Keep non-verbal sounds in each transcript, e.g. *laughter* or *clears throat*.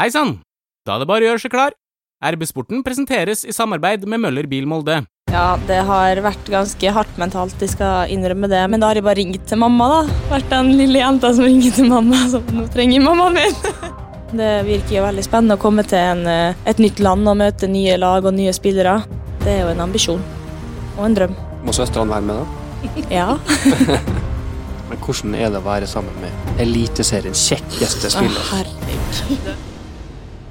Hei sann! Da er det bare å gjøre seg klar. RB-sporten presenteres i samarbeid med Møller Bil Molde. Ja, det har vært ganske hardt mentalt, jeg skal innrømme det. Men da har jeg bare ringt til mamma, da. Vært den lille jenta som ringer til mamma, så nå trenger mammaen min. *laughs* Det virker jo veldig spennende å komme til en, eh, et nytt land og møte nye lag og nye spillere. Det er jo en ambisjon. Og en drøm. Må søstrene være med, da? *laughs* Ja. *laughs* Men hvordan er det å være sammen med Eliteseriens kjekkeste Å, spiller? herregud.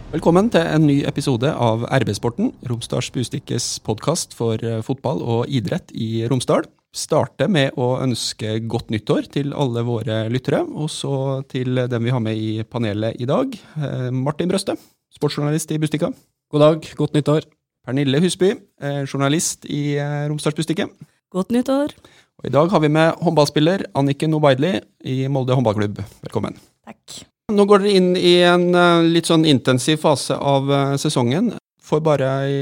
Velkommen til en ny episode av RB-sporten, Romsdals Bustikkes podkast for eh, fotball og idrett i Romsdal. Starte med å ønske godt nyttår til alle våre lyttere, og så til dem vi har med i panelet i dag. Eh, Martin Brøste, sportsjournalist i Bustikka. God dag, godt nyttår. Pernille Husby, eh, journalist i eh, Romsdals Bustikke. Godt nyttår. Og i dag har vi med håndballspiller Anniken Obaidli i Molde håndballklubb. Velkommen. Takk. Nå går dere inn i en eh, litt sånn intensiv fase av eh, sesongen. For bare ei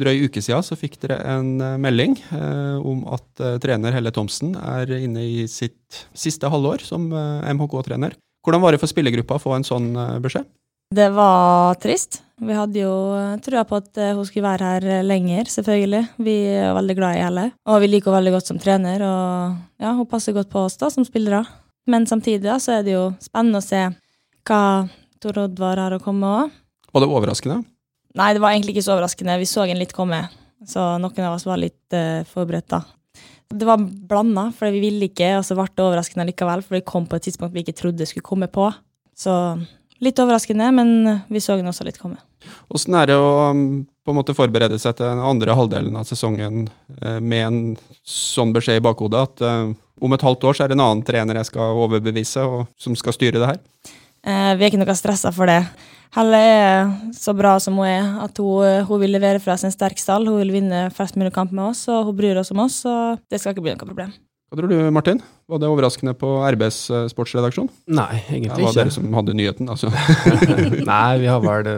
drøy uke siden så fikk dere en eh, melding eh, om at trener Helle Thomsen er inne i sitt siste halvår som MHK-trener. Hvordan var det for spillergruppa å få en sånn beskjed? Det var trist. Vi hadde jo trua på at hun skulle være her lenger, selvfølgelig. Vi er veldig glad i Helle, og vi liker henne veldig godt som trener. Og ja, hun passer godt på oss da, som spillere. Men samtidig da, så er det jo spennende å se hva Tor Oddvar her å komme òg. Var det overraskende? Nei, det var egentlig ikke så overraskende. Vi så en litt komme, så noen av oss var litt uh, forberedt da. Det var blanda, for vi ville ikke, og så ble det overraskende likevel, for det kom på et tidspunkt vi ikke trodde skulle komme på. Så litt overraskende, men vi så den også litt komme. Åssen er det å um, på en måte forberede seg til den andre halvdelen av sesongen eh, med en sånn beskjed i bakhodet at eh, om et halvt år så er det en annen trener jeg skal overbevise, og som skal styre det her? Eh, vi er ikke noe stressa for det. Helle er så bra som hun er, at hun, hun vil levere fra seg en sterk stall. Hun vil vinne flest mulig kamp med oss, og hun bryr oss om oss, så det skal ikke bli noe problem. Hva tror du, Martin? Var det overraskende på RBs eh, sportsredaksjon? Nei, egentlig ikke. Det var var dere som hadde nyheten, altså. *laughs* Nei, vi har vel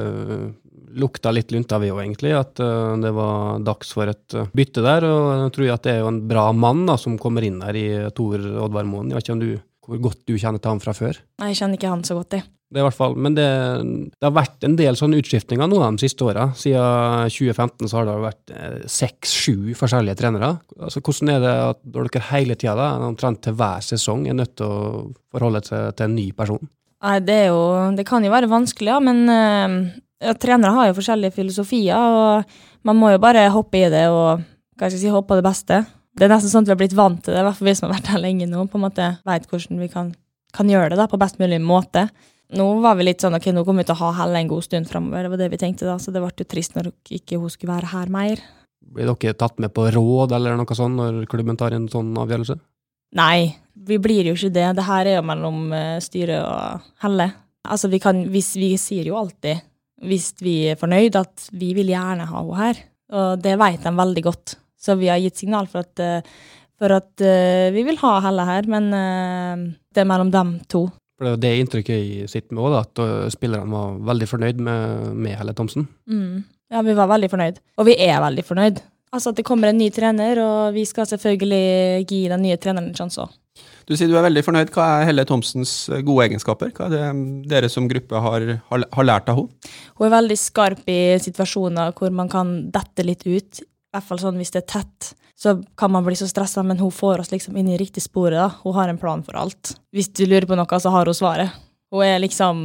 lukta litt lunta vi òg, egentlig. At eh, det var dags for et eh, bytte der. Og jeg tror at det er jo en bra mann da, som kommer inn her i Tor Oddvar Moen. Jeg vet ikke om du, hvor godt du kjenner til han fra før? Nei, Jeg kjenner ikke han så godt, jeg. Det er i hvert fall, Men det, det har vært en del sånne utskiftninger nå de siste åra. Siden 2015 så har det vært seks-sju forskjellige trenere. Altså, Hvordan er det at dere hele tida, omtrent til hver sesong, er nødt til å forholde seg til en ny person? Nei, det er jo Det kan jo være vanskelig, ja, men eh, ja, trenere har jo forskjellige filosofier, og man må jo bare hoppe i det og hva skal jeg si, håpe på det beste. Det er nesten sånn at vi har blitt vant til det, i hvert fall vi som har vært her lenge nå, på en måte vet hvordan vi kan, kan gjøre det da, på best mulig måte. Nå var vi litt sånn ok, nå kommer vi til å ha Helle en god stund framover, det var det vi tenkte da, så det ble jo trist når ikke hun skulle være her mer. Blir dere tatt med på råd eller noe sånt når klubben tar en sånn avgjørelse? Nei, vi blir jo ikke det. Det her er jo mellom eh, styret og Helle. Altså, vi kan, hvis, vi sier jo alltid, hvis vi er fornøyd, at vi vil gjerne ha henne her. Og det vet de veldig godt. Så vi har gitt signal for at, eh, for at eh, vi vil ha Helle her, men eh, det er mellom dem to. For Det er det inntrykket jeg sitter med òg, at spillerne var veldig fornøyd med, med Helle Thomsen. Mm. Ja, vi var veldig fornøyd. Og vi er veldig fornøyd. Altså at det kommer en ny trener, og vi skal selvfølgelig gi den nye treneren en sjanse òg. Du sier du er veldig fornøyd. Hva er Helle Thomsens gode egenskaper? Hva er det mm, dere som gruppe har, har, har lært av henne? Hun er veldig skarp i situasjoner hvor man kan dette litt ut. Hvert fall sånn hvis det er tett, så kan man bli så stressa, men hun får oss liksom inn i riktig sporet. da. Hun har en plan for alt. Hvis du lurer på noe, så har hun svaret. Hun er liksom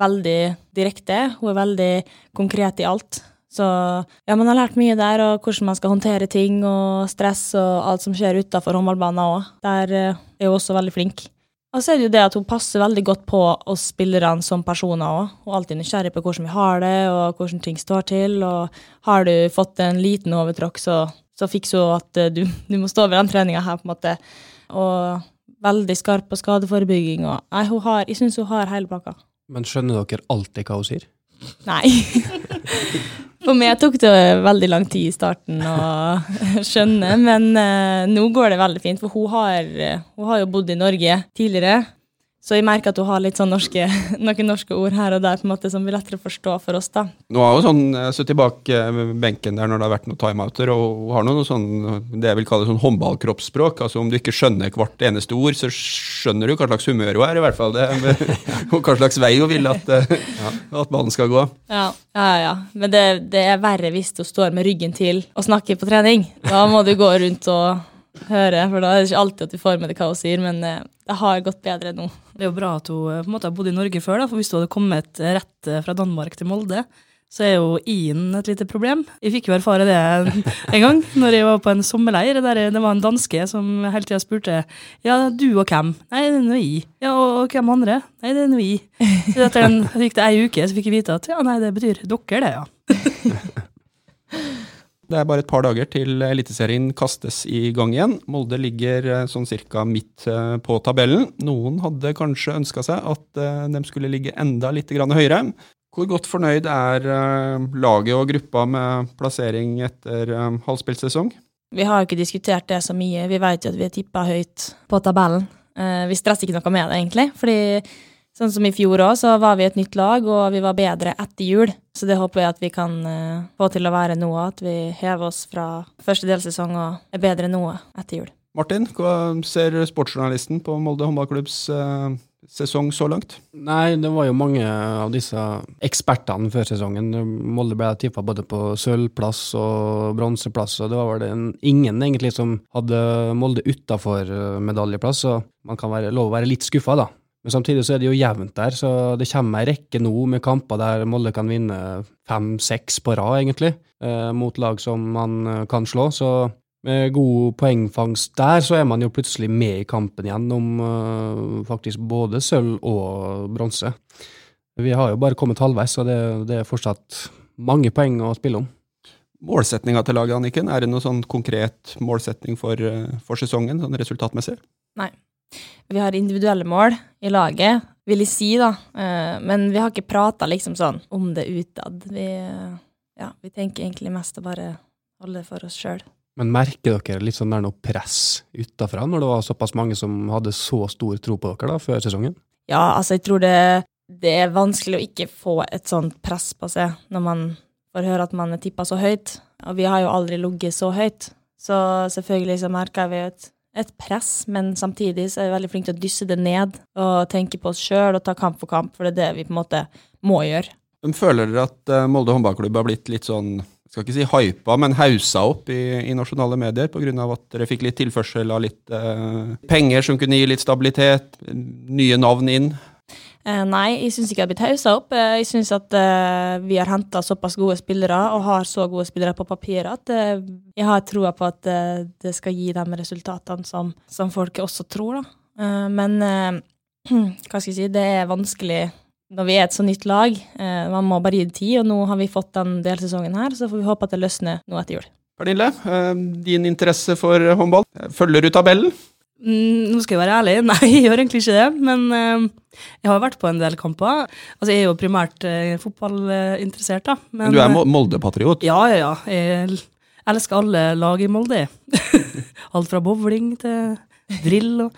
veldig direkte. Hun er veldig konkret i alt. Så ja, man har lært mye der, og hvordan man skal håndtere ting og stress og alt som skjer utafor håndballbanen òg. Der eh, er hun også veldig flink. Og så er det jo det at hun passer veldig godt på oss spillerne som personer òg. Hun er alltid nysgjerrig på hvordan vi har det, og hvordan ting står til. Og har du fått en liten overtråkk, så, så fikser hun at eh, du, du må stå ved den treninga her, på en måte. Og veldig skarp på skadeforebygging og Nei, hun har, jeg syns hun har hele pakka. Men skjønner dere alltid hva hun sier? Nei. *laughs* For meg tok det veldig lang tid i starten å *laughs* skjønne, men eh, nå går det veldig fint. For hun har, hun har jo bodd i Norge tidligere, Så jeg merker at hun har litt sånn norske, *laughs* noen norske ord her og der på en måte som blir lettere å forstå for oss. da. Nå har jo sånn eh, sittet bak eh, benken der når det har vært noen timeouter, og hun har noe sånn, det jeg vil kalle sånn håndballkroppsspråk. Altså Om du ikke skjønner hvert eneste ord, så skjønner du hva slags humør hun er, i hvert fall. Det, *laughs* og hva slags vei hun vil at, eh, *laughs* at ballen skal gå. Ja, ja, ja. Men det, det er verre hvis du står med ryggen til og snakker på trening. Da må du gå rundt og høre, for da er det ikke alltid at du får med deg hva hun sier, men det har gått bedre nå. Det er jo bra at hun eh, på en måte har bodd i Norge før, da, for hvis hun hadde kommet rett eh, fra Danmark til Molde, så er jo i-en et lite problem. Jeg fikk jo erfare det en gang når jeg var på en sommerleir. der Det var en danske som hele tida spurte ja, du og hvem? Nei, det er noe i. Ja, og hvem andre? Nei, det er noe i. Så etter en, gikk det ei uke, så fikk jeg vite at ja, nei, det betyr dere, det, ja. *laughs* Det er bare et par dager til Eliteserien kastes i gang igjen. Molde ligger eh, sånn cirka midt eh, på tabellen. Noen hadde kanskje ønska seg at eh, de skulle ligge enda litt høyere. Hvor godt fornøyd er laget og gruppa med plassering etter halvspillsesong? Vi har jo ikke diskutert det så mye. Vi vet jo at vi er tippa høyt på tabellen. Vi stresser ikke noe med det, egentlig. fordi Sånn som i fjor òg, så var vi et nytt lag, og vi var bedre etter jul. Så det håper jeg at vi kan uh, få til å være nå, at vi hever oss fra første delsesong og er bedre nå etter jul. Martin, hva ser sportsjournalisten på Molde håndballklubbs uh, sesong så langt? Nei, det var jo mange av disse ekspertene før sesongen. Molde ble tippa både på sølvplass og bronseplass, og det var vel en, ingen egentlig som hadde Molde utafor eh, medaljeplass, så man kan være lov å være litt skuffa, da. Men samtidig så er det jo jevnt der, så det kommer ei rekke nå med kamper der Molde kan vinne fem-seks på rad, egentlig, eh, mot lag som man eh, kan slå. Så med god poengfangst der, så er man jo plutselig med i kampen igjen om eh, faktisk både sølv og bronse. Vi har jo bare kommet halvveis, så det, det er fortsatt mange poeng å spille om. Målsetninga til laget, Anniken, er det noen sånn konkret målsetning for, for sesongen, sånn resultatmessig? Nei. Vi har individuelle mål i laget, vil jeg si, da. Eh, men vi har ikke prata liksom sånn om det utad. Vi, ja, vi tenker egentlig mest å bare holde det for oss sjøl. Men merker dere litt sånn der noe press utafra, når det var såpass mange som hadde så stor tro på dere da, før sesongen? Ja, altså, jeg tror det, det er vanskelig å ikke få et sånt press på seg når man får høre at man er tippa så høyt. Og vi har jo aldri ligget så høyt. Så selvfølgelig så merker vi et et press, men samtidig så er vi veldig flinke til å dysse det ned og tenke på oss sjøl og ta kamp for kamp, for det er det vi på en måte må gjøre. Men føler dere at eh, Molde håndballklubb har blitt litt sånn skal ikke si hypa, men hausa opp i, i nasjonale medier pga. at dere fikk litt tilførsel av litt eh, penger som kunne gi litt stabilitet, nye navn inn? Eh, nei, jeg syns ikke jeg har blitt haussa opp. Eh, jeg syns at eh, vi har henta såpass gode spillere, og har så gode spillere på papiret, at eh, jeg har troa på at eh, det skal gi de resultatene som, som folk også tror, da. Men *clears throat* hva skal jeg si, det er vanskelig når vi er et så nytt lag. man må bare gi det tid, og nå har vi fått den delsesongen her, så får vi håpe at det løsner nå etter jul. Pernille, din interesse for håndball. Følger du tabellen? Mm, nå skal jeg være ærlig, *laughs* nei, jeg gjør egentlig ikke det. Men uh, jeg har vært på en del kamper. Altså, Jeg er jo primært uh, fotballinteressert, da. Men, men, du er Molde-patriot? Ja, ja, ja. Jeg elsker alle lag i Molde. *laughs* Alt fra bowling til drill og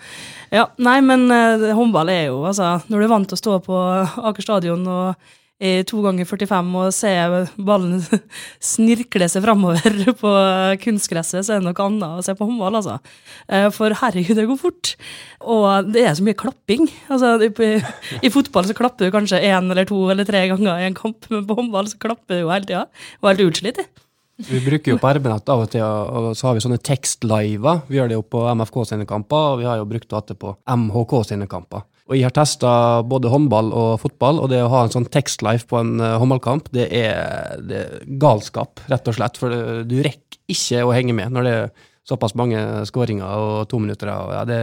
Ja, nei, men håndball er jo altså Når du er vant til å stå på Aker stadion og i to ganger 45 og se ballen *laughs* snirkle seg framover *laughs* på kunstgresset, så er det noe annet å se på håndball, altså. Eh, for herregud, det går fort. Og det er så mye klapping. Altså, i, *laughs* i, fotball så klapper du kanskje én eller to eller tre ganger i en kamp, men på håndball så klapper du jo hele tida. Og helt utslitt. Vi bruker jo på RB-nett av og til, og så har vi sånne tekstliver. Vi gjør det jo på MFK sine kamper, og vi har jo brukt det på MHK sine kamper. Og jeg har testa både håndball og fotball, og det å ha en sånn tekstlife på en uh, håndballkamp, det er, det er, galskap, rett og slett. For det, du rekker ikke å henge med når det er såpass mange skåringer og to minutter. Og, ja, det,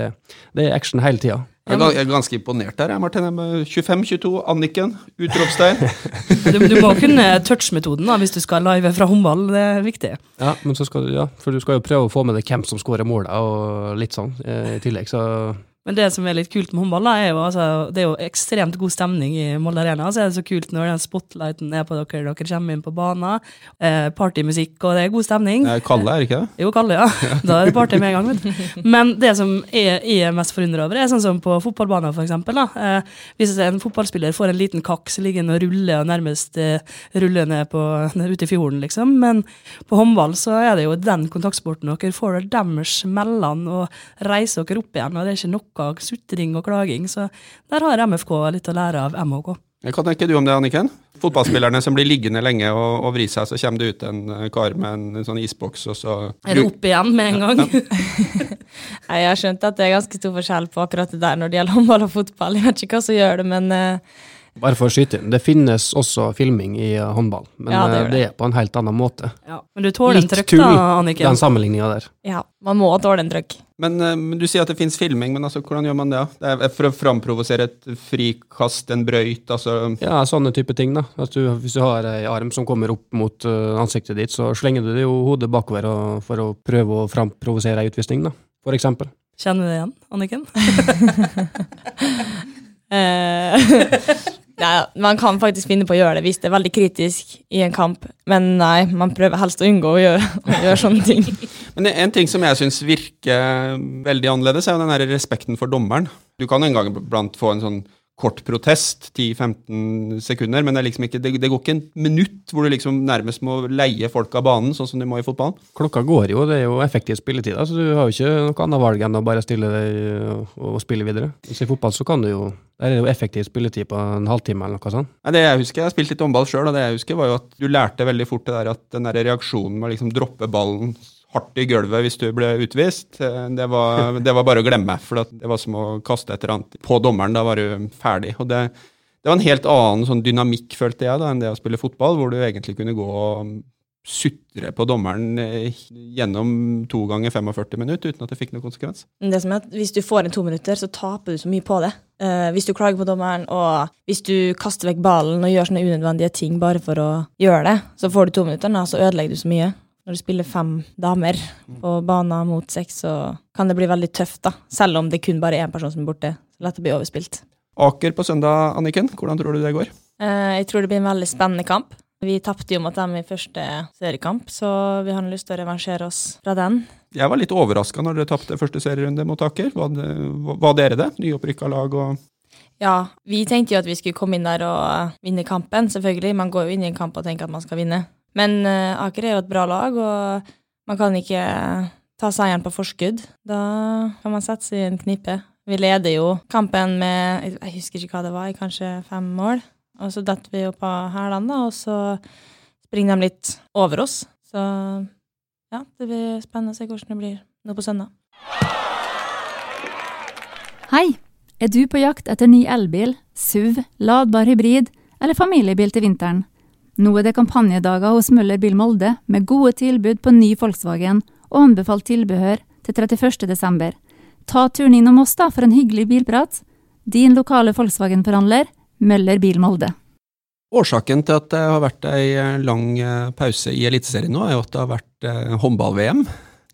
det, er action hele tida. Jeg er ganske imponert der, Martin. 25-22, Anniken, utropstegn. *laughs* du, du, må kunne touch-metoden hvis du skal live fra håndball, det er viktig. Ja, men så skal du, ja, for du skal jo prøve å få med deg hvem som skårer målet og litt sånn eh, i tillegg. så Men det som er litt kult med håndball, da, er jo altså, det er jo ekstremt god stemning i Molde Arena. Så er det så kult når den spotlighten er på dere, dere kommer inn på banen. Eh, partymusikk, og det er god stemning. Det er Kalle, er det ikke det? Jo, Kalle, ja. Da er det party med en gang. Vet. du. Men det som jeg, jeg er mest forundra over, er sånn som på fotballbanen, eksempel. Eh, hvis en fotballspiller får en liten kaks liggende og ruller og nærmest eh, ruller ned, på, *laughs* ute i fjorden, liksom. Men på håndball så er det jo den kontaktsporten dere får deres mellom og reiser dere opp igjen, og det er ikke noe sutring og klaging. Så der har MFK litt å lære av MHK. Hva tenker du om det, Anniken? Fotballspillerne som blir liggende lenge og, og vri seg, så kommer det ut en kar med en, en sånn isboks, og så Er det opp igjen med en gang? *laughs* Nei, Jeg har skjønt at det er ganske stor forskjell på akkurat det der når det gjelder *laughs* håndball og fotball. Jeg vet ikke hva som gjør det, men uh... Bare for å skyte inn, det finnes også filming i eh, håndball, men Ja, det eh, det. det. er på en helt annen måte. Ja. Men du tåler en Litt trøkk tull, da, Anniken? Den sammenligninga der. ja, man må tåle en trøkk. Men, eh, men du sier at det finnes filming, men altså, hvordan gjør man det? Det er for å framprovosere et frikast, en brøyt, altså Ja, sånne type ting, da. At du, hvis du har ei arm som kommer opp mot eh, ansiktet ditt, så slenger du jo hodet bakover og, for å prøve å framprovosere ei utvisning, da. For eksempel. Kjenner du det igjen, Anniken? *laughs* *laughs* *laughs* Nei, man kan faktisk finne på å gjøre det hvis det er veldig kritisk i en kamp, men nei, man prøver helst å unngå å gjøre, å gjøre sånne ting. *laughs* Men en ting som jeg syns virker veldig annerledes, er jo den her respekten for dommeren. Du kan en gang iblant få en sånn kort protest, 10-15 sekunder, men det, liksom ikke, det, det går ikke en minutt hvor du liksom nærmest må leie folk av banen, sånn som de må i fotballen. Klokka går jo, det er jo effektiv spilletid, så du har jo ikke noe annet valg enn å bare stille deg og, og spille videre. Så i fotball så kan du jo Der er det jo effektiv spilletid på en halvtime eller noe sånt. Nei, det Jeg husker, jeg har spilt litt håndball sjøl, og det jeg husker var jo at du lærte veldig fort det der at den der reaksjonen med å liksom droppe ballen hardt i gulvet hvis du ble utvist, eh, det var, det var bare å glemme. For det var som å kaste et eller annet på dommeren. Da var du ferdig. Og det, det var en helt annen sånn dynamikk, følte jeg, da, enn det å spille fotball, hvor du egentlig kunne gå og sutre på dommeren eh, gjennom to ganger 45 minutter uten at det fikk noen konsekvens. Det som er at Hvis du får en to minutter, så taper du så mye på det. Eh, hvis du klager på dommeren, og hvis du kaster vekk ballen og gjør sånne unødvendige ting bare for å gjøre det, så får du to minutter, da, så ødelegger du så mye. Når du spiller fem damer på banen mot seks, så kan det bli veldig tøft, da. Selv om det kun bare er én person som er borte. Så lett å bli overspilt. Aker på søndag, Anniken. Hvordan tror du det går? Eh, jeg tror det blir en veldig spennende kamp. Vi tapte jo mot dem i første seriekamp, så vi har lyst til å revansjere oss fra den. Jeg var litt overraska når dere tapte første serierunde mot Aker. Var, det, var dere det? Nyopprykka lag og Ja, vi tenkte jo at vi skulle komme inn der og vinne kampen, selvfølgelig. Man går jo inn i en kamp og tenker at man skal vinne. Men eh, Aker er jo et bra lag, og man kan ikke ta seieren på forskudd. Da kan man sette seg i en knipe. Vi leder jo kampen med jeg- husker ikke hva det var, kanskje fem mål. Og så detter vi jo på hælene, og så springer de litt over oss. Så ja, det blir spennende å se hvordan det blir nå på søndag. Hei! Er du på jakt etter ny elbil, SUV, ladbar hybrid eller familiebil til vinteren? Nå er det kampanjedager hos Møller Bil Molde med gode tilbud på ny Volkswagen og anbefalt tilbehør til 31. desember. Ta turen innom oss da for en hyggelig bilprat. Din lokale Volkswagen-forhandler, Møller Bil Molde. Årsaken til at det har vært ei lang eh, pause i Eliteserien nå, er jo at det har vært eh, håndball-VM.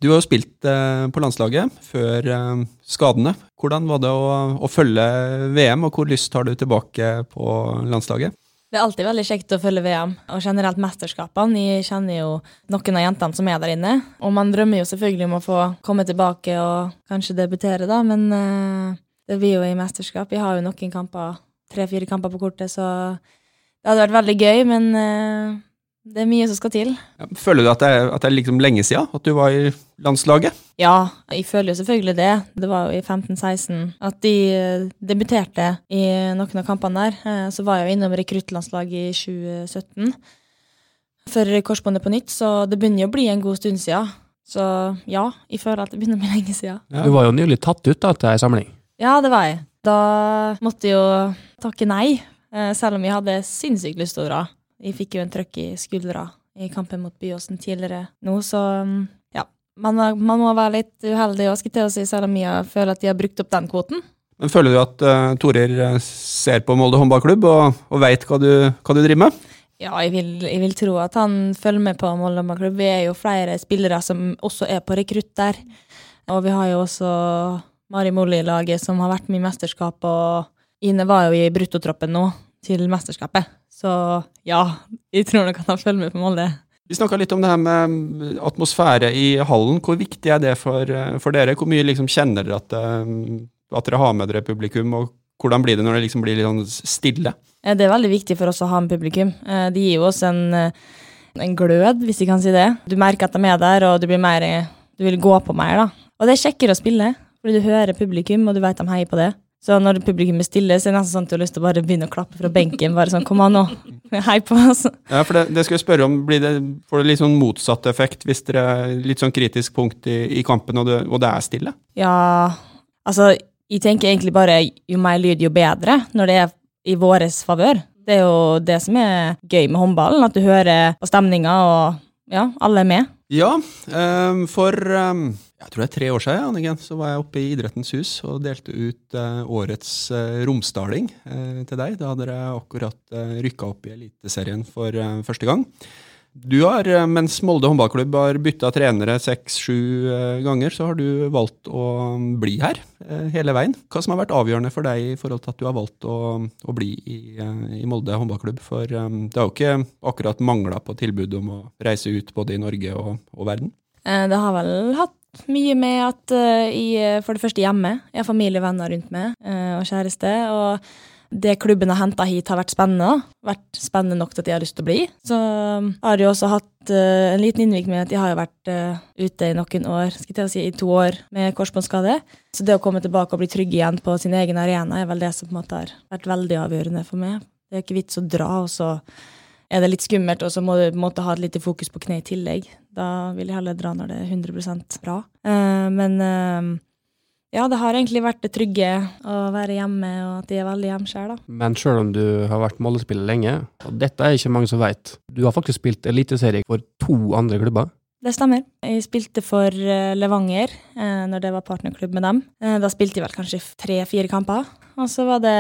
Du har jo spilt eh, på landslaget før eh, skadene. Hvordan var det å, å følge VM, og hvor lyst har du tilbake på landslaget? Det er alltid veldig kjekt å følge VM, og generelt mesterskapene. Jeg kjenner jo noen av jentene som er der inne, og man drømmer jo selvfølgelig om å få komme tilbake og kanskje debutere, da, men eh, det blir jo i mesterskap. Jeg har jo noen kamper, tre-fire kamper på kortet, så det hadde vært veldig gøy, men eh, det er mye som skal til. Føler du at det, at det er liksom lenge siden at du var i landslaget? Ja, jeg føler jo selvfølgelig det. Det var jo i 15-16 at de eh, debuterte i noen av kampene der. Eh, Så var jeg jo innom rekruttlandslaget i 2017 før korsbåndet på nytt, så det begynner jo å bli en god stund siden. Så ja, jeg føler at det begynner å bli *laughs* lenge siden. Ja. Du var jo nylig tatt ut da, til ei samling. Ja, det var jeg. Da måtte jeg jo takke nei, eh, selv om jeg hadde sinnssykt lyst til å dra. Jeg fikk jo en trøkk i skuldra i kampen mot Byåsen tidligere nå, så mm, ja. Man, man må være litt uheldig, og skal til å si, selv om jeg føler at de har brukt opp den kvoten. Men Føler du at uh, Torir eh, ser på Molde håndballklubb og, og veit hva, du- hva du driver med? Ja, jeg vil, jeg vil tro at han følger med på Molde håndballklubb. Vi er jo flere spillere som også er på rekrutt der. Og vi har jo også Mari Molli-laget som har vært med i mesterskap, og Ine var jo i bruttotroppen nå til mesterskapet. Så ja, jeg tror nok at han følger med på Molde. Vi snakka litt om det her med atmosfære i hallen. Hvor viktig er det for, for dere? Hvor mye liksom kjenner dere at, eh, at, dere har med dere publikum, og hvordan blir det når det liksom blir litt sånn stille? Eh, det er veldig viktig for oss å ha med publikum. Eh, de gir jo oss en, en glød, hvis vi kan si det. Du merker at de er der, og du blir mer Du vil gå på mer, da. Og det er kjekkere å spille, fordi du hører publikum, og du vet de heier på det. Så når publikum er stille, så er det nesten sånn at du har lyst til å bare begynne å klappe fra benken. bare sånn, kom an nå, *laughs* hei på oss. Ja, for det, det skal jeg spørre om, blir det, Får det litt sånn motsatt effekt hvis dere er litt sånn kritisk punkt i, i kampen, og det, og det, er stille? Ja, altså, jeg tenker egentlig bare jo mer lyd, jo bedre, når det er i våres favør. Det er jo det som er gøy med håndballen, at du hører på stemninga, og ja, alle er med. Ja, um, for um jeg tror det er tre år siden Anniken, så var jeg oppe i Idrettens hus og delte ut uh, årets uh, romsdaling uh, til deg. Da hadde dere akkurat uh, rykka opp i Eliteserien for første gang. Du har, mens Molde håndballklubb har bytta trenere seks-sju ganger, så har du valgt å bli her hele veien. Hva som har vært avgjørende for deg i forhold til at du har valgt å, å bli i, i, Molde håndballklubb? For um, det har jo ikke akkurat mangla på tilbud om å reise ut både i Norge og, og verden? Det har vel hatt mye med at jeg for det første hjemme. Jeg har familie og venner rundt meg, uh, og kjæreste. Og det klubben har henta hit, har vært spennende. Vært spennende nok til at jeg har lyst til å bli. Så um, har jeg også hatt en liten innvirkning med at jeg har vært ute i noen år, skal jeg si i to år, med korsbåndskade. Så det å komme tilbake og bli trygg igjen på sin egen arena er vel det som på en måte har vært veldig avgjørende for meg. Det er ikke vits å dra, og så er det litt skummelt, og så må du måtte ha et lite fokus på kne i tillegg. Da vil jeg heller dra når det er 100 bra. Uh, men uh, ja, det har egentlig vært det trygge å være hjemme, og at jeg er veldig hjemskjær, da. Men sjøl om du har vært Molde-spiller lenge, og dette er ikke mange som veit, du har faktisk spilt eliteserie for to andre klubber? Det stemmer. Jeg spilte for uh, Levanger når det var partnerklubb med dem. da spilte jeg vel kanskje tre-fire kamper, og så var det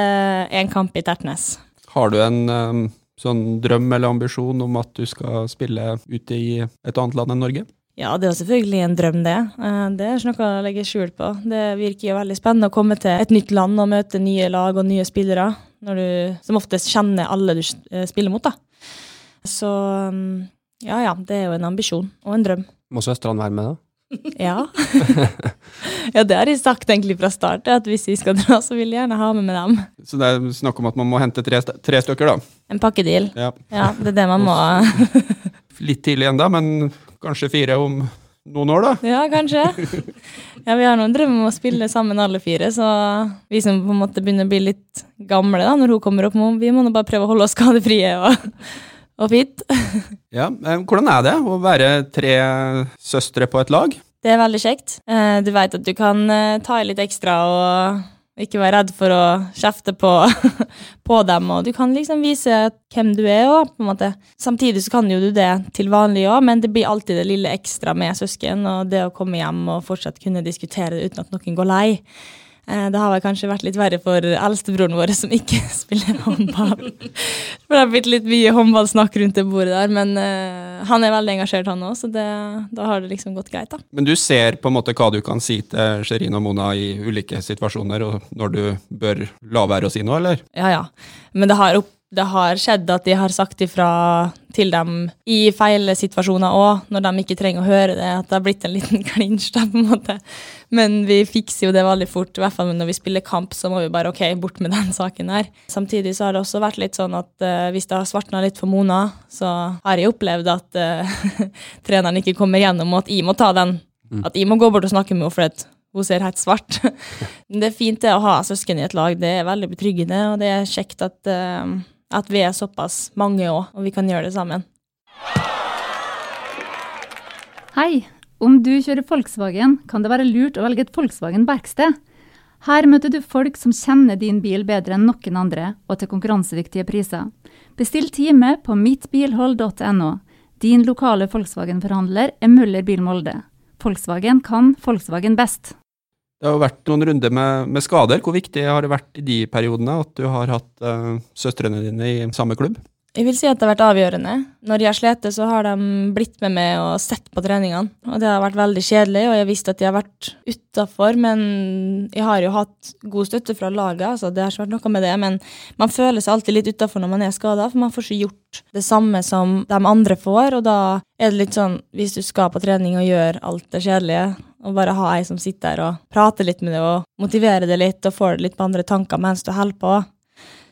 én kamp i Tertnes. Har du en um sånn drøm eller ambisjon om at du skal spille ute i et annet land enn Norge? Ja, det er selvfølgelig en drøm, det. Eh, det er ikke noe å legge skjul på. Det virker jo veldig spennende å komme til et nytt land og møte nye lag og nye spillere, når du som oftest kjenner alle du eh, spiller mot, da. Så mm, ja, ja, det er jo en ambisjon og en drøm. Må søstrene være med, da? *laughs* Ja. *laughs* ja, det har de sagt egentlig fra start, at hvis vi skal dra, så vil jeg gjerne ha med med dem. Så det er snakk om at man må hente tre, tre stykker, da? En pakkedeal. Ja. ja, det er det man må. *laughs* Litt tidlig ennå, men kanskje fire om noen år, da? Ja, kanskje. Ja, vi har noen drømmer om å spille sammen alle fire, så vi som på en måte begynner å bli litt gamle da, når hun kommer opp, vi må nå bare prøve å holde oss skadefrie. og og fint. *laughs* ja, Hvordan er det å være tre søstre på et lag? Det er veldig kjekt. Eh, du vet at du kan eh, ta i litt ekstra og ikke være redd for å kjefte på, *laughs* på dem, og du kan liksom vise hvem du er òg, på en måte. Samtidig så kan jo du det til vanlig òg, men det blir alltid det lille ekstra med søsken, og det å komme hjem og fortsatt kunne diskutere det uten at noen går lei. Eh, det har vel kanskje vært litt verre for eldstebroren vår som ikke *laughs* spiller håndball. For det har blitt litt mye håndballsnakk rundt det bordet der, men uh, han er veldig engasjert, han òg, så det, da har det liksom gått greit, da. Men du ser på en måte hva du kan si til Sherin og Mona i ulike situasjoner, og når du bør la være å si noe, eller? Ja, ja. Men det har opp det har skjedd at de har sagt ifra til dem i feil situasjoner òg, når de ikke trenger å høre det. At det har blitt en liten *laughs* klinsj, da, på en måte. Men vi fikser jo det veldig fort. I hvert fall når vi spiller kamp, så må vi bare ok, bort med *laughs* den saken her. Samtidig så har det også vært litt sånn at uh, hvis det har svartna litt for Mona, så har jeg opplevd at uh, *laughs* treneren ikke kommer gjennom, og at jeg må ta den. Mm. At jeg må gå bort og snakke med henne, for at hun ser helt svart. *laughs* det er fint det å ha søsken i et lag, det er veldig betryggende, og det er kjekt at uh, at vi er såpass mange òg, og vi kan gjøre det sammen. Hei! Om du kjører Volkswagen, kan det være lurt å velge et Volkswagen-verksted. Her møter du folk som kjenner din bil bedre enn noen andre, og til konkurransedyktige priser. Bestill time på mittbilhold.no. Din lokale Volkswagen-forhandler er Møller Bil Molde. Volkswagen kan Volkswagen best. Det har jo vært noen runder med, med, skader. Hvor viktig har det vært i de periodene at du har hatt uh, søstrene dine i samme klubb? Jeg vil si at det har vært avgjørende. Når de har slitt, så har de blitt med meg og sett på treningene. Og det har vært veldig kjedelig, og jeg visste at de har vært utafor, men jeg har jo hatt god støtte fra laget, altså det har ikke vært noe med det. Men man føler seg alltid litt utafor når man er skada, for man får ikke gjort det samme som de andre får, og da er det litt sånn, hvis du skal på trening og gjør alt det kjedelige, og bare ha ei som sitter der og prater litt med deg og motiverer deg litt og får deg litt på andre tanker mens du holder på,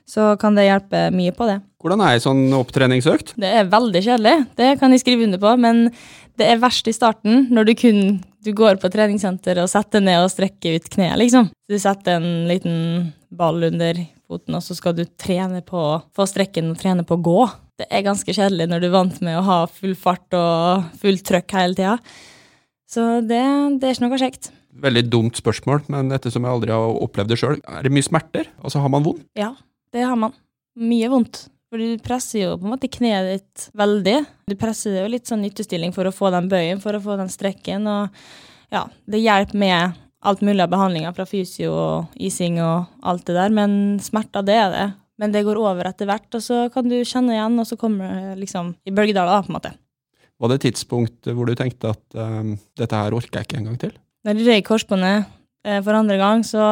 så kan det hjelpe mye på det. Hvordan er ei sånn opptreningsøkt? Det er veldig kjedelig, det kan jeg skrive under på, men det er verst i starten, når du kun du går på treningssenter og setter ned og strekker ut kneet, liksom. Du setter en liten ball under foten, og så skal du trene på få strekken og trene på å gå. Det er ganske kjedelig når du er vant med å ha full fart og fullt trøkk hele tida. Så det, det er ikke noe kjekt. Veldig dumt spørsmål, men ettersom jeg aldri har opplevd det sjøl, er det mye smerter? Altså, har man vondt? Ja, det har man. Mye vondt. For du presser jo på en måte kneet ditt veldig. Du presser det jo litt sånn nyttestilling for å få den bøyen, for å få den strekken, og ja, det hjelper med alt mulig av behandlinger fra fysio og ising og alt det der, men smerter, det er det. Men det går over etter hvert, og så kan du kjenne igjen, og så kommer det liksom i bølgedaler, da, på en måte. Var det et tidspunkt hvor du tenkte at um, dette her orker jeg ikke en gang til? Når jeg røyk korsbåndet eh, for andre gang, så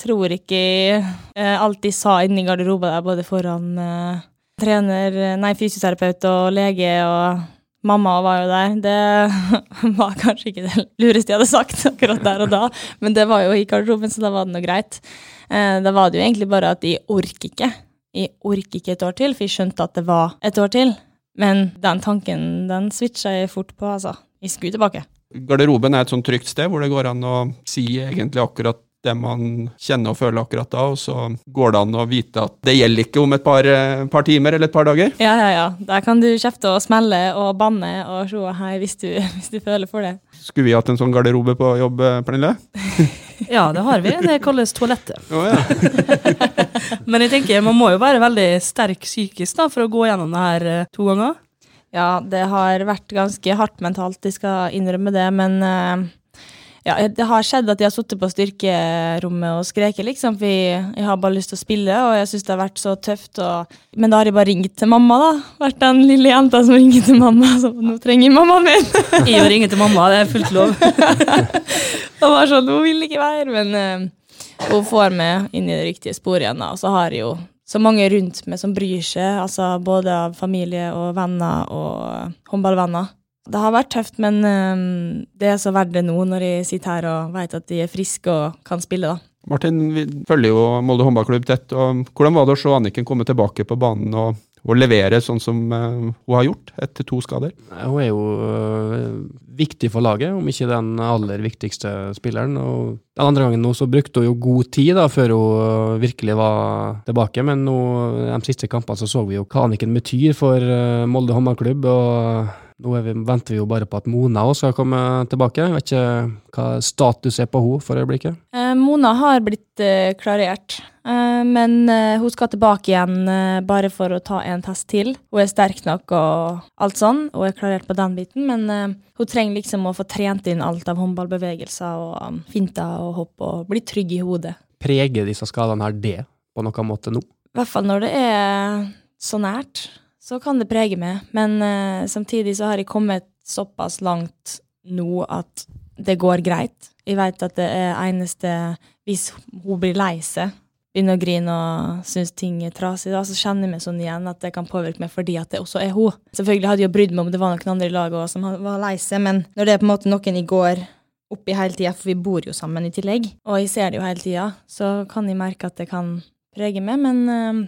tror ikke eh, alt de sa inni garderoben der, både foran eh, trener, nei, fysioterapeut og lege og mamma var jo der. Det *laughs* var kanskje ikke det lureste jeg hadde sagt akkurat der og da, men det var jo i garderoben, så da var det noe greit. Eh, da var det jo egentlig bare at de orker ikke. Jeg orker ikke et år til, for jeg skjønte at det var et år til. Men den tanken, den switcha jeg fort på, altså. Jeg skulle tilbake. Garderoben er et sånt trygt sted hvor det går an å si egentlig akkurat det man kjenner og føler akkurat da, og så går det an å vite at det gjelder ikke om et par, eh, par timer eller et par dager. Ja, ja, ja. Der kan du kjefte og smelle og banne og se hei hvis du, *laughs* hvis du føler for det. Skulle vi hatt en sånn garderobe på jobb, eh, Pernille? *laughs* Ja, det har vi. Det kalles toalettet. Oh, ja. *laughs* Men jeg tenker, man må jo være veldig sterk psykisk da, for å gå gjennom det her eh, to ganger. Ja, det har vært ganske hardt mentalt, jeg skal innrømme det, men eh, ja, det har skjedd at jeg har sittet på styrkerommet og skreket, liksom, for jeg, har bare lyst til å spille, og jeg syns det har vært så tøft. Og, men da har jeg bare ringt til mamma, da. Vært den lille jenta som ringer til mamma. Så nå trenger mammaen min. *laughs* Jeg å ringe til mamma, det er fullt lov. *laughs* Og var sånn, hun vil ikke være, men uh, hun får meg inn i det riktige sporet igjen, da. Og så har jeg jo så mange rundt meg som bryr seg, altså både av familie og venner og håndballvenner. Det har vært tøft, men eh, det er så verdt det nå når jeg sitter her og vet at de er friske og kan spille, da. Martin, vi følger jo Molde håndballklubb tett. og Hvordan var det å se Anniken komme tilbake på banen og, og levere sånn som eh, hun har gjort etter to skader? Hun er jo øh, viktig for laget, om ikke den aller viktigste spilleren. Og den andre gangen nå så brukte hun jo god tid da, før hun øh, virkelig var tilbake, men nå, de siste kampene så så vi jo hva Anniken betyr for Molde håndballklubb. og nå vi, venter vi jo bare på at Mona også skal komme tilbake. Jeg vet ikke hva status er på henne for øyeblikket. Eh, Mona har blitt eh, klarert, eh, men eh, hun skal tilbake igjen eh, bare for å ta en test til. Hun er sterk nok og alt sånn, og er klarert på den biten, men eh, hun trenger liksom å få trent inn alt av håndballbevegelser og um, finter og hopp og bli trygg i hodet. Preger disse skadene her det på noen måte nå? I hvert fall når det er så nært, så kan det prege meg. Men uh, samtidig så har jeg kommet såpass langt nå at det går greit. Jeg vet at det er eneste Hvis hun blir lei seg, begynner å grine og syns ting er trasig, da, så kjenner jeg meg sånn igjen at det kan påvirke meg fordi at det også er hun. Selvfølgelig hadde jeg brydd meg om det var noen andre i laget som var lei seg, men når det er på en måte noen jeg går oppi hele tida, for vi bor jo sammen i tillegg, og jeg ser det jo hele tida, så kan jeg merke at det kan prege meg, men eh,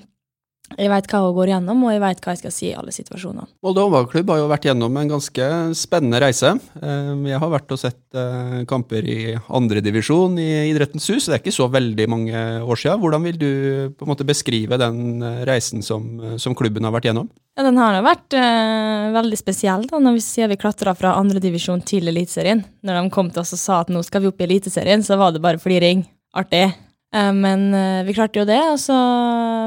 jeg veit hva hun går gjennom, og jeg veit hva jeg skal si i alle situasjonene. Molde håndballklubb har jo vært gjennom en ganske spennende reise. Eh, Jeg har vært og sett eh, kamper i andredivisjon i Idrettens hus. Det er ikke så veldig mange år siden. Hvordan vil du på en måte beskrive den eh, reisen som, som klubben har vært gjennom? Ja, den har vært eh, veldig spesiell, da, når vi sier vi klatra fra andredivisjon til Eliteserien. Når de kom til oss og sa at nå skal vi opp i Eliteserien, så var det bare fliring. Artig. Eh, men eh, vi klarte jo det, og så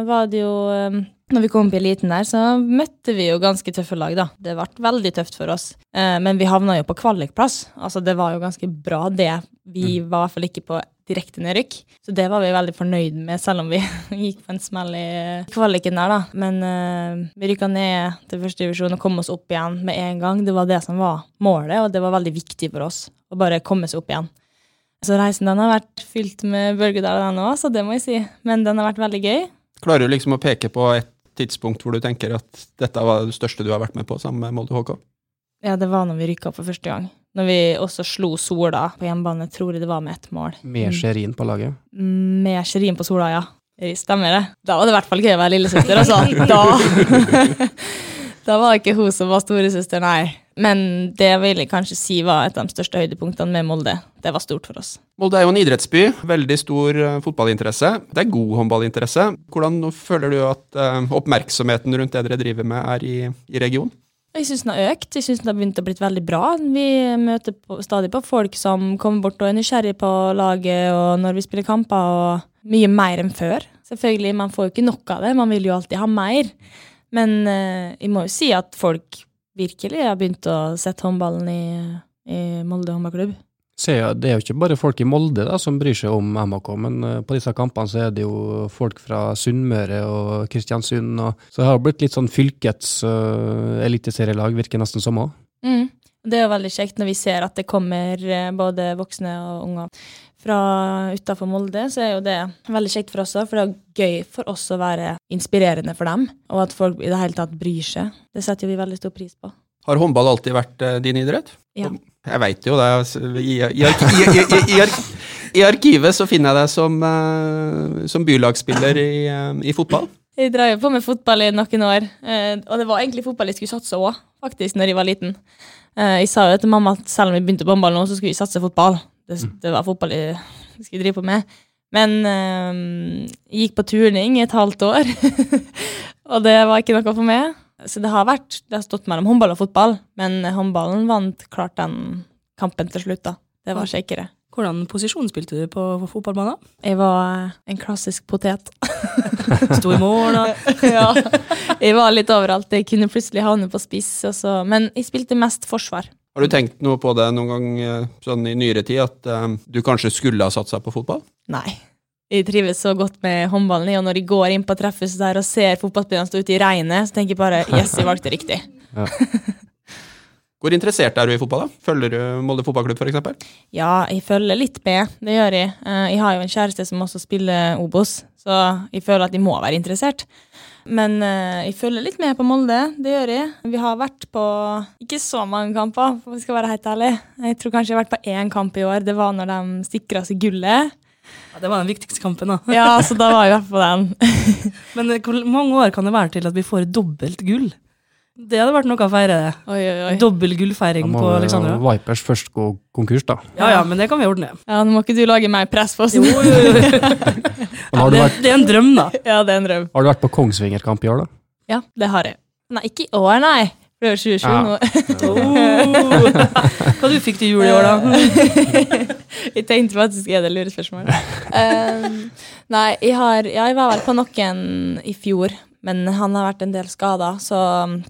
var det jo eh, Når vi kom opp i eliten der, så møtte vi jo ganske tøffe lag, da. Det ble veldig tøft for oss. Men vi havna jo på kvalikplass. Altså, det var jo ganske bra, det. Vi var i hvert fall ikke på direkte nedrykk. Så det var vi veldig fornøyd med, selv om vi *laughs* gikk på en smell i kvaliken der, da. Men vi rykka ned til første divisjon og kom oss opp igjen med en gang. Det var det som var målet, og det var veldig viktig for oss å bare komme seg opp igjen. Så reisen den har vært fylt med bølgedaler, den òg, så det må jeg si. Men den har vært veldig gøy. Klarer du liksom å peke på et tidspunkt hvor du tenker at dette var det største du har vært med på sammen med Molde HK? Ja, det var når vi rykka opp for første gang. Når vi også slo Sola på hjemmebane, tror jeg det var med ett mål. Med Sherin på laget? Med Sherin på Sola, ja. Stemmer det. Da var det i hvert fall gøy å være lillesøster, altså. Da, *laughs* da var det ikke hun som var storesøster, nei. Men det vil jeg kanskje si var et av de største høydepunktene med Molde. Det var stort for oss. Molde er jo en idrettsby. Veldig stor uh, fotballinteresse. Det er god håndballinteresse. Hvordan føler du at uh, oppmerksomheten rundt det dere driver med, er i, i regionen? Jeg syns den har økt. Jeg syns den har begynt å bli veldig bra. Vi møter på, stadig på folk som kommer bort og er nysgjerrig på laget og når vi spiller kamper, og mye mer enn før. Selvfølgelig, man får jo ikke nok av det, man vil jo alltid ha mer. Men eh, jeg må jo si at folk virkelig har begynt å sette håndballen i, i Molde håndballklubb ser det er jo ikke bare folk i Molde da, som bryr seg om MHK, men uh, på disse kampene så er det jo folk fra Sunnmøre og Kristiansund. Og, så det har blitt litt sånn fylkets uh, eliteserielag, virker nesten som òg. Mm. Det er jo veldig kjekt når vi ser at det kommer uh, både voksne og unger fra utafor Molde, så er jo det veldig kjekt for oss òg, for det er gøy for oss å være inspirerende for dem, og at folk i det hele tatt bryr seg. Det setter vi veldig stor pris på. Har håndball alltid vært din idrett? Ja. Jeg veit jo det. Altså, I, i, i, I, arkivet så finner jeg deg som, uh, som bylagsspiller i, i, fotball. Jeg drev på med fotball i noen år, og det var egentlig fotball jeg skulle satse òg, faktisk, når jeg var liten. Jeg sa jo til mamma at selv om vi begynte på håndball nå, så skulle vi satse fotball. Det, mm. det var fotball jeg skulle drive på med. Men jeg gikk på turning i et halvt år, *laughs* og det var ikke noe for meg. Så det har vært, det har stått mellom håndball og fotball, men håndballen vant klart den kampen til slutt. da. Det var kjekkere. Hvordan posisjon spilte du på fotballbanen? Jeg var en klassisk potet. *laughs* Sto i mål, og *laughs* ja. Jeg var litt overalt. Jeg kunne plutselig havne på spiss. Også. Men jeg spilte mest forsvar. Har du tenkt noe på det noen gang eh, sånn i nyere tid, at um, du kanskje skulle ha satsa på fotball? Nei jeg trives så godt med håndballen. Og når jeg går inn på treffhuset der og ser fotballspillerne stå ute i regnet, så tenker jeg bare yes, jeg valgte riktig. Ja. *laughs* Hvor interessert er du i fotball? da? Følger du Molde fotballklubb f.eks.? Ja, jeg følger litt med. Det gjør jeg. Eh, jeg har jo en kjæreste som også spiller Obos, så jeg føler at jeg må være interessert. Men eh, jeg følger litt med på Molde, det gjør jeg. Vi har vært på ikke så mange kamper, for vi skal være helt ærlig. Jeg tror kanskje jeg har vært på én kamp i år. Det var når de sikra seg gullet. Ja, Det var den viktigste kampen, da. *laughs* ja, så da var jeg i hvert fall den. *laughs* Men eh, hvor mange år kan det være til at vi får dobbelt gull? Det hadde vært noe å feire. Oi, oi, oi. Dobbel gullfeiring på Alexandra. Vipers først gå konkurs, da. Ja, ja, men det kan vi ordne. Ja, Nå må ikke du lage mer press på oss. Jo, jo, jo. *laughs* ja, det, det, er en drøm, da. Ja, det er en drøm. Har du vært på Kongsvingerkamp i år, da? Ja, det har jeg. Nei, ikke i år, nei. Det er 2020 ja. nå. oh. Hva du fikk til jul i år, da? *laughs* jeg tenkte faktisk er det lurespørsmål. *laughs* Um, nei, jeg, har, ja, jeg var vel på noen i fjor, men han har vært en del skada, så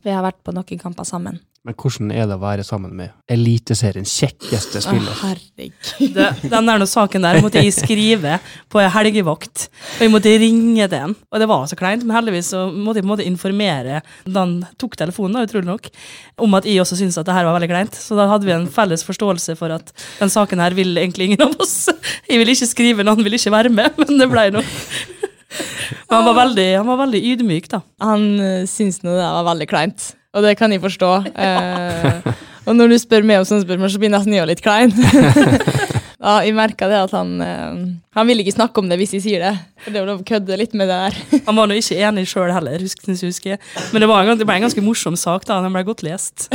vi har vært på noen kamper sammen. Men hvordan er det å være sammen med Eliteseriens kjekkeste spiller? Å, herregud. Den der saken der måtte jeg skrive på helgevakt, og jeg måtte ringe til en. Og det var så kleint, men heldigvis så måtte jeg på en måte informere da han tok telefonen, da, utrolig nok, om at jeg også syntes at det her var veldig kleint. Så da hadde vi en felles forståelse for at den saken her vil egentlig ingen av oss. Jeg vil ikke skrive han vil ikke være med, men det ble noe. Han var veldig, han var veldig ydmyk, da. Han uh, syntes nå det var veldig kleint. Og det kan jeg forstå. Uh, og når du spør meg om sånne spørsmål, så blir nesten jeg litt klein. *laughs* ja, jeg merka det at han eh, Han vil ikke snakke om det hvis jeg sier det. For det var lov å kødde litt med det der. *laughs* han var nå ikke enig sjøl heller, husk, husker Men det, var en, det ble en ganske morsom sak, da. Den ble godt lest.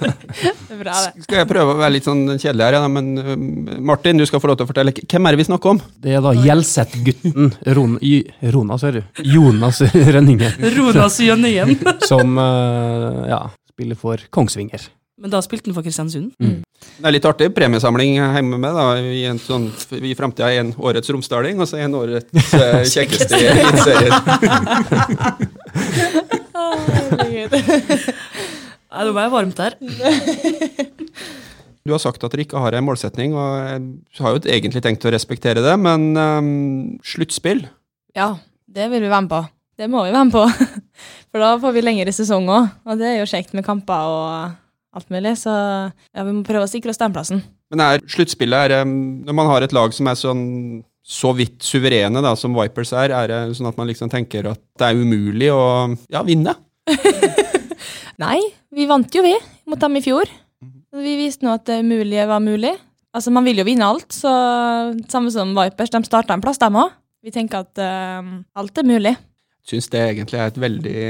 *laughs* bra, det. Skal jeg prøve å være litt sånn kjedelig her, ja, men uh, Martin, du skal få lov til å fortelle. Hvem er det vi snakker om? Det er da Gjelseth-gutten. Ron, Ronas, hører du. Jonas Rønningen. Ronas Jønningen. *laughs* som uh, ja, spiller for Kongsvinger. Men da spilte han for Kristiansund? Mm. Det er litt artig. Premiesamling hjemme med da, i, en sånn, i framtida en årets romsdaling, og så en årets *laughs* uh, kjekkeste i eliteserien. Nei, nå ble varmt her. *laughs* Du har sagt at dere ikke har en målsetning, og jeg har jo egentlig tenkt å respektere det, men um, sluttspill Ja, det vil vi være med på. Det må vi være med på. *laughs* For da får vi lengre sesong òg, og det er jo kjekt med kamper og alt mulig. Så ja, vi må prøve å sikre oss den plassen. Men er sluttspillet er, Når man har et lag som er sånn så vidt suverene da, som Vipers er, er det sånn at man liksom tenker at det er umulig å ja, vinne? *laughs* Nei, vi vant jo, vi, mot dem i fjor. Vi viste nå at det umulige var mulig. Altså, Man vil jo vinne alt, så samme som Vipers, de starta en plass, dem òg. Vi tenker at uh, alt er mulig. Syns det egentlig er et veldig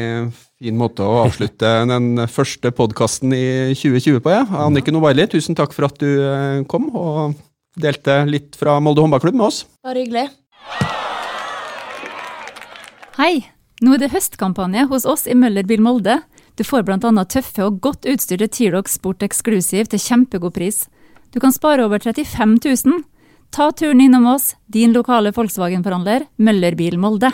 fin måte å avslutte den første podkasten i 2020 på. Ja. Annike Novaili, tusen takk for at du eh, kom og delte litt fra Molde håndballklubb med oss. Bare hyggelig. Hei! Nå er det høstkampanje hos oss i Møllerbil Molde. Du får bl.a. tøffe og godt utstyrte T-Rock Sport Exclusive til kjempegod pris. Du kan spare over 35 000. Ta turen innom oss, din lokale Volkswagen-forhandler Møllerbil Molde.